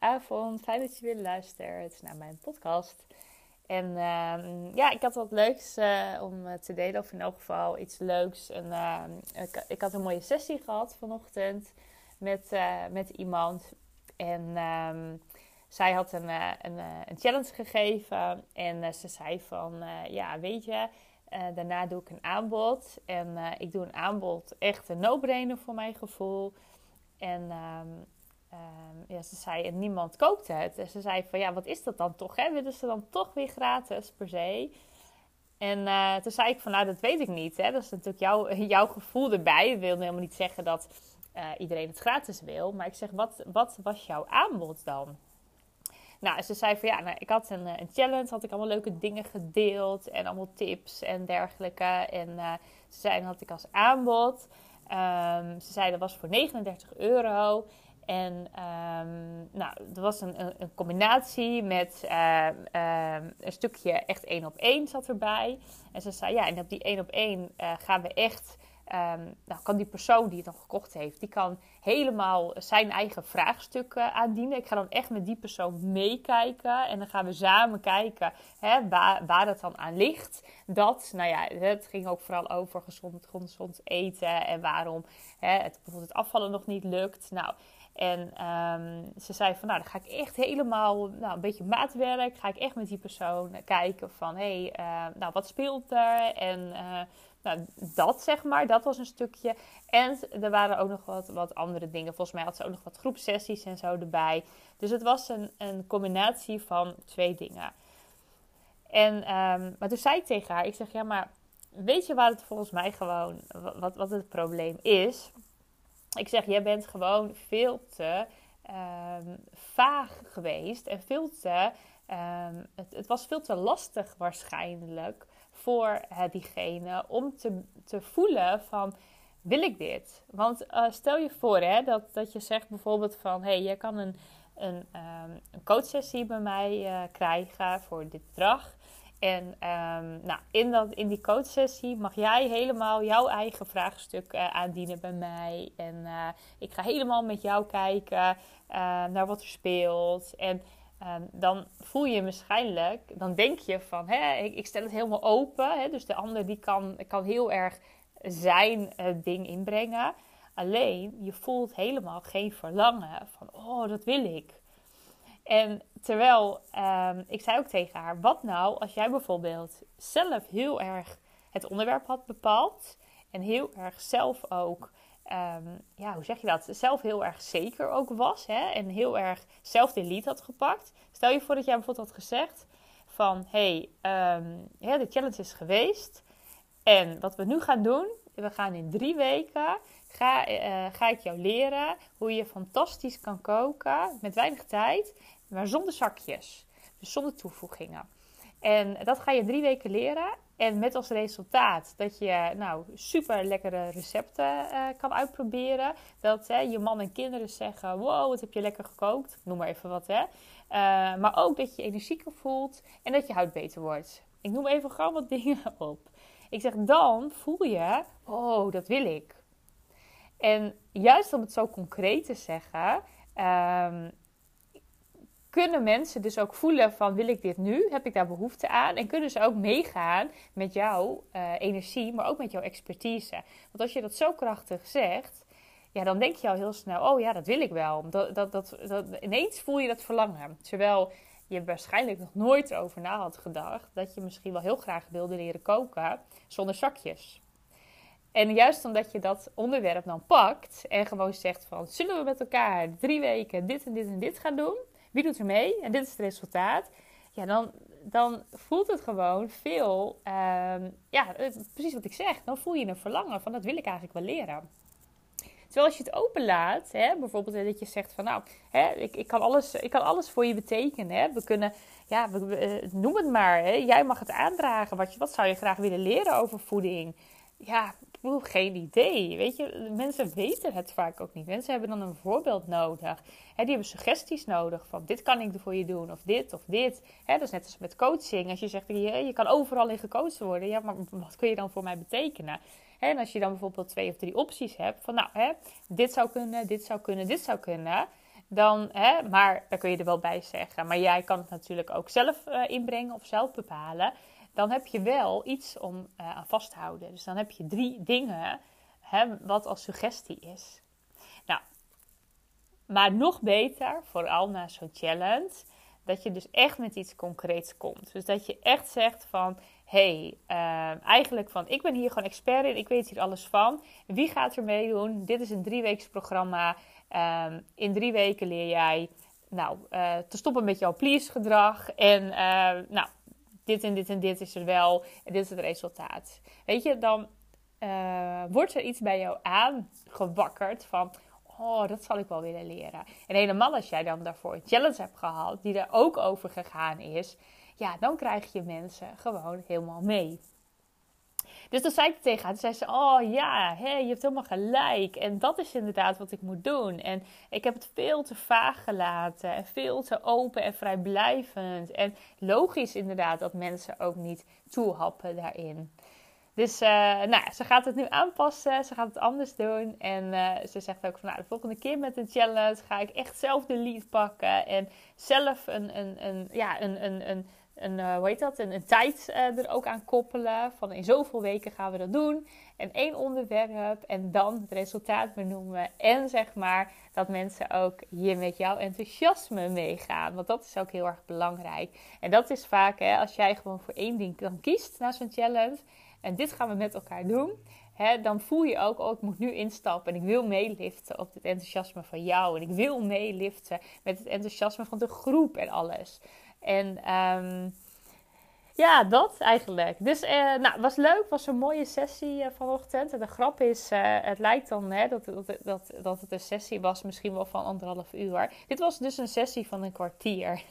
avond. Fijn dat je weer luistert naar mijn podcast. En uh, ja, ik had wat leuks uh, om eh, te delen, of in elk geval iets leuks. En, uh, ik, ik, had een mooie sessie gehad vanochtend met, eh, met iemand. En um, zij had een, een, een, challenge gegeven. En ze zei van, ja, weet je, daarna doe ik een aanbod. En ik doe een aanbod, echt een no-brainer voor mijn gevoel. En um, ja, ze zei, en niemand koopt het. En ze zei van, ja, wat is dat dan toch? Hè? Willen ze dan toch weer gratis per se? En uh, toen zei ik van, nou, dat weet ik niet. Hè? Dat is natuurlijk jouw, jouw gevoel erbij. Ik wil helemaal niet zeggen dat uh, iedereen het gratis wil. Maar ik zeg, wat, wat was jouw aanbod dan? Nou, ze zei van ja, nou, ik had een, een, challenge, had ik allemaal leuke dingen gedeeld en allemaal tips en dergelijke. En ze zei, dan had ik als aanbod. Um, ze zei dat was voor 39 euro. En um, nou, dat was een, een, combinatie met uh, uh, een stukje echt één op één zat erbij. En ze zei, ja, en op die één op één uh, gaan we echt... Um, nou, kan die persoon die het dan gekocht heeft, die kan helemaal zijn eigen vraagstukken aandienen. Ik ga dan echt met die persoon meekijken. En dan gaan we samen kijken hè, waar, waar het dan aan ligt. Dat, nou ja, het ging ook vooral over gezond, gezond eten. En waarom hè, het, bijvoorbeeld het afvallen nog niet lukt. Nou, en um, ze zei van, nou, dan ga ik echt helemaal, nou, een beetje maatwerk. Ga ik echt met die persoon kijken van, hé, hey, uh, nou, wat speelt er? En uh, nou, dat zeg maar, dat was een stukje. En er waren ook nog wat, wat andere dingen. Volgens mij had ze ook nog wat groepsessies en zo erbij. Dus het was een, een combinatie van twee dingen. En, um, maar toen zei ik tegen haar, ik zeg, ja, maar weet je waar het volgens mij gewoon, wat, wat het probleem is? Ik zeg, jij bent gewoon veel te um, vaag geweest en veel te. Um, het, het, was veel te lastig waarschijnlijk voor uh, diegene om te, te voelen van wil ik dit? Want uh, stel je voor hè, dat, dat je zegt bijvoorbeeld van hey, jij kan een, een, um, een coachsessie bij mij uh, krijgen voor dit bedrag. En um, nou, in, dat, in die coachsessie mag jij helemaal jouw eigen vraagstuk uh, aandienen bij mij. En uh, ik ga helemaal met jou kijken uh, naar wat er speelt. En um, dan voel je waarschijnlijk, dan denk je van, hè, ik, ik stel het helemaal open. Hè, dus de ander die kan, kan heel erg zijn ding inbrengen. Alleen, je voelt helemaal geen verlangen van, oh, dat wil ik. En terwijl, um, ik zei ook tegen haar, wat nou als jij bijvoorbeeld zelf heel erg het onderwerp had bepaald en heel erg zelf ook, um, ja, hoe zeg je dat, zelf heel erg zeker ook was hè, en heel erg zelf de lead had gepakt. Stel je voor dat jij bijvoorbeeld had gezegd van, hey, ja, de challenge is geweest en wat we nu gaan doen, we gaan in drie weken Ga, uh, ga, ik jou leren hoe je fantastisch kan koken met weinig tijd maar zonder zakjes. Dus zonder toevoegingen. En dat ga je drie weken leren. En met als resultaat dat je nou, super lekkere recepten uh, kan uitproberen. Dat hè, je man en kinderen zeggen: Wow, wat heb je lekker gekookt? Noem maar even wat. Hè. Uh, maar ook dat je energieker voelt en dat je huid beter wordt. Ik noem even gewoon wat dingen op. Ik zeg: Dan voel je: Oh, dat wil ik. En juist om het zo concreet te zeggen. Um, kunnen mensen dus ook voelen van wil ik dit nu? Heb ik daar behoefte aan? En kunnen ze ook meegaan met jouw uh, energie, maar ook met jouw expertise. Want als je dat zo krachtig zegt, ja, dan denk je al heel snel, oh ja, dat wil ik wel. Dat, dat, dat, ineens voel je dat verlangen. Terwijl je waarschijnlijk nog nooit over na had gedacht dat je misschien wel heel graag wilde leren koken zonder zakjes. En juist omdat je dat onderwerp dan pakt en gewoon zegt van zullen we met elkaar drie weken dit en dit en dit gaan doen? Wie doet er mee? En dit is het resultaat. Ja, dan, dan voelt het gewoon veel. Um, ja, precies wat ik zeg. Dan voel je een verlangen van dat wil ik eigenlijk wel leren. Terwijl als je het openlaat, hè, bijvoorbeeld dat je zegt van nou, hè, ik, ik, kan alles, ik kan alles voor je betekenen. Hè. We kunnen, ja, we, uh, noem het maar. Hè. Jij mag het aandragen. Wat, je, wat zou je graag willen leren over voeding? Ja, ik geen idee. Weet je, mensen weten het vaak ook niet. Mensen hebben dan een voorbeeld nodig. Hè, die hebben suggesties nodig van dit kan ik voor je doen of dit of dit. Hè, dat is net als met coaching. Als je zegt, je, kan overal in gecoacht worden. Ja, maar wat kun je dan voor mij betekenen? Hè, en als je dan bijvoorbeeld twee of drie opties hebt van nou, dit zou kunnen, dit zou kunnen, dit zou kunnen. Dan, hè, maar daar kun je er wel bij zeggen. Maar jij kan het natuurlijk ook zelf uh, inbrengen of zelf bepalen dan heb je wel iets om uh, aan vast te houden. Dus dan heb je drie dingen hè, wat als suggestie is. Nou, maar nog beter, vooral na zo'n challenge, dat je dus echt met iets concreets komt. Dus dat je echt zegt van, hey, uh, eigenlijk van, ik ben hier gewoon expert in, ik weet hier alles van. Wie gaat er meedoen? Dit is een drieweeks programma. Uh, in drie weken leer jij nou, uh, te stoppen met jouw please gedrag. En nou, dit en dit en dit is er wel en dit is het resultaat. Weet je, dan uh, wordt er iets bij jou aangewakkerd van, oh, dat zal ik wel willen leren. En helemaal als jij dan daarvoor een challenge hebt gehad, die er ook over gegaan is, ja, dan krijg je mensen gewoon helemaal mee. Dus dan zei ik tegen haar, zei ze, oh ja, hé, je hebt helemaal gelijk. En dat is inderdaad wat ik moet doen. En ik heb het veel te vaag gelaten en veel te open en vrijblijvend. En logisch inderdaad dat mensen ook niet toehappen daarin. Dus uh, nou, ze gaat het nu aanpassen, ze gaat het anders doen. En uh, ze zegt ook van nou, de volgende keer met een challenge ga ik echt zelf de lead pakken. En zelf een, een, een, ja, een, een, een een, uh, hoe heet dat? Een, tijd uh, er ook aan koppelen. Van in zoveel weken gaan we dat doen. En één onderwerp en dan het resultaat benoemen. En zeg maar dat mensen ook hier met jouw enthousiasme meegaan. Want dat is ook heel erg belangrijk. En dat is vaak hè, als jij gewoon voor één ding dan kiest na zo'n challenge. En dit gaan we met elkaar doen. Dan voel je ook, oh, ik moet nu instappen en ik wil meeliften op het enthousiasme van jou. En ik wil meeliften met het enthousiasme van de groep en alles. En um, ja, dat eigenlijk. Dus uh, nou, was leuk. Was een mooie sessie uh, vanochtend. En de grap is, uh, het lijkt dan hè, dat, dat, dat, dat het een sessie was, misschien wel van anderhalf uur. Dit was dus een sessie van een kwartier.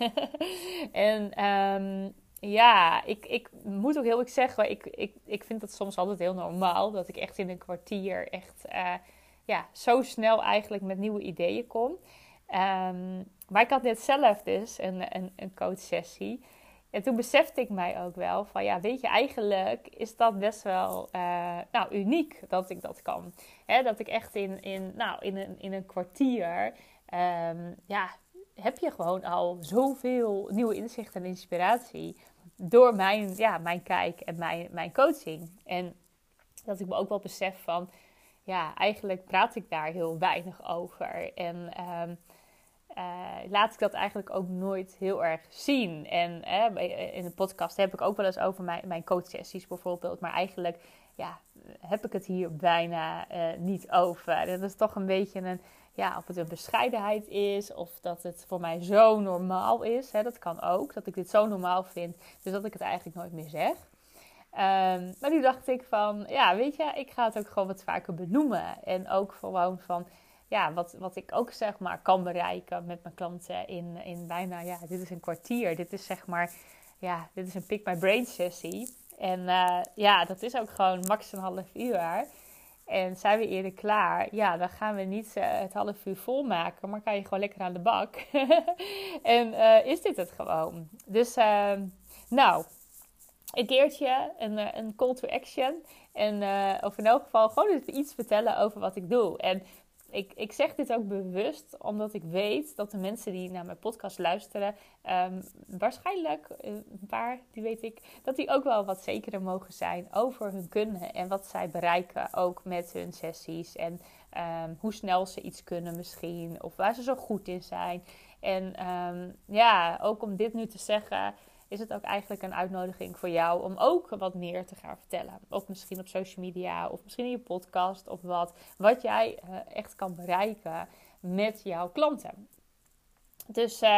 en um, ja, ik, ik moet ook heel eerlijk zeggen, ik, ik, ik vind het soms altijd heel normaal dat ik echt in een kwartier echt ja, zo snel eigenlijk met nieuwe ideeën kom. Um, maar ik had net zelf dus een, een, een coachsessie. En toen besefte ik mij ook wel van ja, weet je, eigenlijk is dat best wel uh, nou, uniek dat ik dat kan. Hè, dat ik echt in, in, nou, in, een, in een kwartier, um, ja, heb je gewoon al zoveel nieuwe inzichten en inspiratie door mijn, ja, mijn kijk en mijn, mijn coaching. En dat ik me ook wel besef van, ja, eigenlijk praat ik daar heel weinig over. En um, uh, laat ik dat eigenlijk ook nooit heel erg zien. En uh, in de podcast heb ik ook wel eens over mijn, mijn coachsessies bijvoorbeeld. Maar eigenlijk ja, heb ik het hier bijna niet over. Dat is toch een beetje een, ja, of het een bescheidenheid is. Of dat het voor mij zo normaal is. Hè, dat kan ook. Dat ik dit zo normaal vind. Dus dat ik het eigenlijk nooit meer zeg. Um, maar nu dacht ik van, ja, weet je, ik ga het ook gewoon wat vaker benoemen. En ook gewoon van, ja, wat, wat ik ook zeg maar kan bereiken met mijn klanten in, in bijna, ja, dit is een kwartier. Dit is zeg maar, ja, dit is een Pick My Brain sessie. En uh, ja, dat is ook gewoon max een half uur. En zijn we eerder klaar? Ja, dan gaan we niet uh, het half uur vol maken, maar kan je gewoon lekker aan de bak. en uh, is dit het gewoon? Dus, ehm, nou, een keertje een, een call to action. En, of in elk geval gewoon iets vertellen over wat ik doe. En ik, ik zeg dit ook bewust omdat ik weet dat de mensen die naar mijn podcast luisteren, um, waarschijnlijk, eh, een paar, die weet ik, dat die ook wel wat zekerder mogen zijn over hun kunnen en wat zij bereiken ook met hun sessies. En um, hoe snel ze iets kunnen misschien, of waar ze zo goed in zijn. En um, ja, ook om dit nu te zeggen, is het ook eigenlijk een uitnodiging voor jou om ook wat meer te gaan vertellen. Of misschien op social media, of misschien in je podcast, of wat. Wat jij uh, echt kan bereiken met jouw klanten. Dus uh,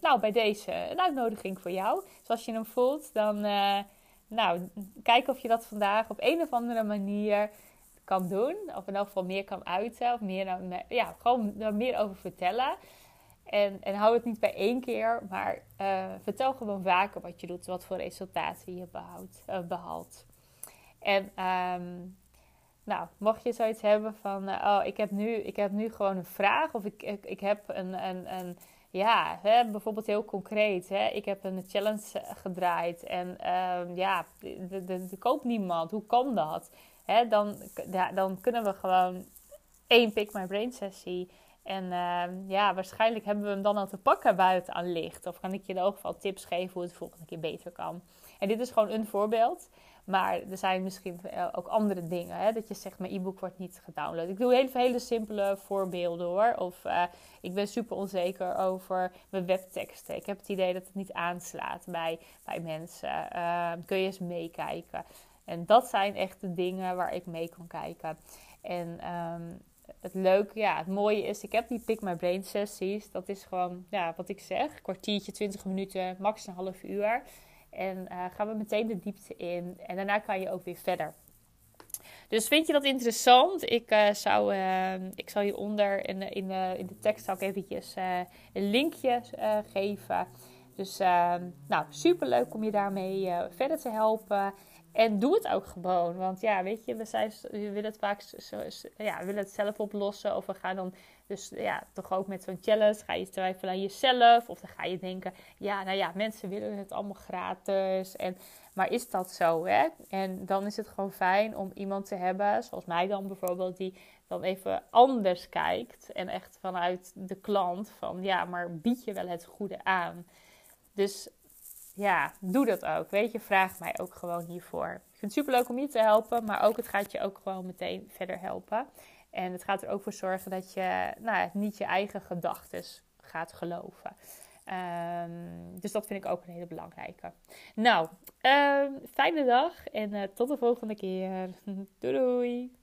nou, bij deze een uitnodiging voor jou. Zoals je hem voelt, dan uh, nou, kijk of je dat vandaag op een of andere manier kan doen. Of in elk geval meer kan uiten. Of meer, ja, gewoon er meer over vertellen. En, en hou het niet bij één keer, maar uh, vertel gewoon vaker wat je doet, wat voor resultaten je behoudt, uh, behaalt. En um, nou, mocht je zoiets hebben van, uh, oh, ik heb, nu, ik heb nu gewoon een vraag, of ik, ik, ik heb een, een, een ja, hè, bijvoorbeeld heel concreet, hè, ik heb een challenge gedraaid en uh, ja, er koopt niemand, hoe kan dat? Hè, dan, ja, dan kunnen we gewoon één Pick My Brain sessie en uh, ja, waarschijnlijk hebben we hem dan al te pakken buiten aan licht. Of kan ik je in ieder geval tips geven hoe het de volgende keer beter kan. En dit is gewoon een voorbeeld. Maar er zijn misschien eh, ook andere dingen. Hè? Dat je zegt, mijn e-book wordt niet gedownload. Ik doe hele, hele simpele voorbeelden hoor. Of uh, ik ben super onzeker over mijn webteksten. Ik heb het idee dat het niet aanslaat bij, bij mensen. Uh, kun je eens meekijken. En dat zijn echt de dingen waar ik mee kan kijken. En um, het leuke, ja, het mooie is, ik heb die Pick My Brain sessies. Dat is gewoon, ja, wat ik zeg, kwartiertje, 20 minuten, max een half uur. En uh, gaan we meteen de diepte in. En daarna kan je ook weer verder. Dus vind je dat interessant? Ik, uh, zou, uh, ik zal hieronder in, in, in de tekst ook eventjes een linkje geven. Dus nou, super leuk om je daarmee verder te helpen. En doe het ook gewoon. Want ja, weet je, we, zijn, we willen het vaak zo, ja, we willen het zelf oplossen. Of we gaan dan dus ja, toch ook met zo'n challenge. Ga je twijfelen aan jezelf. Of dan ga je denken, ja, nou ja, mensen willen het allemaal gratis. En, maar is dat zo, hè? En dan is het gewoon fijn om iemand te hebben, zoals mij dan bijvoorbeeld, die dan even anders kijkt. En echt vanuit de klant van, ja, maar bied je wel het goede aan? Dus ja, doe dat ook. Weet je, vraag mij ook gewoon hiervoor. Ik vind het super leuk om je te helpen, maar ook het gaat je ook gewoon meteen verder helpen. En het gaat er ook voor zorgen dat je nou, niet je eigen gedachten gaat geloven. Um, dus dat vind ik ook een hele belangrijke. Nou, um, fijne dag en uh, tot de volgende keer. doei doei!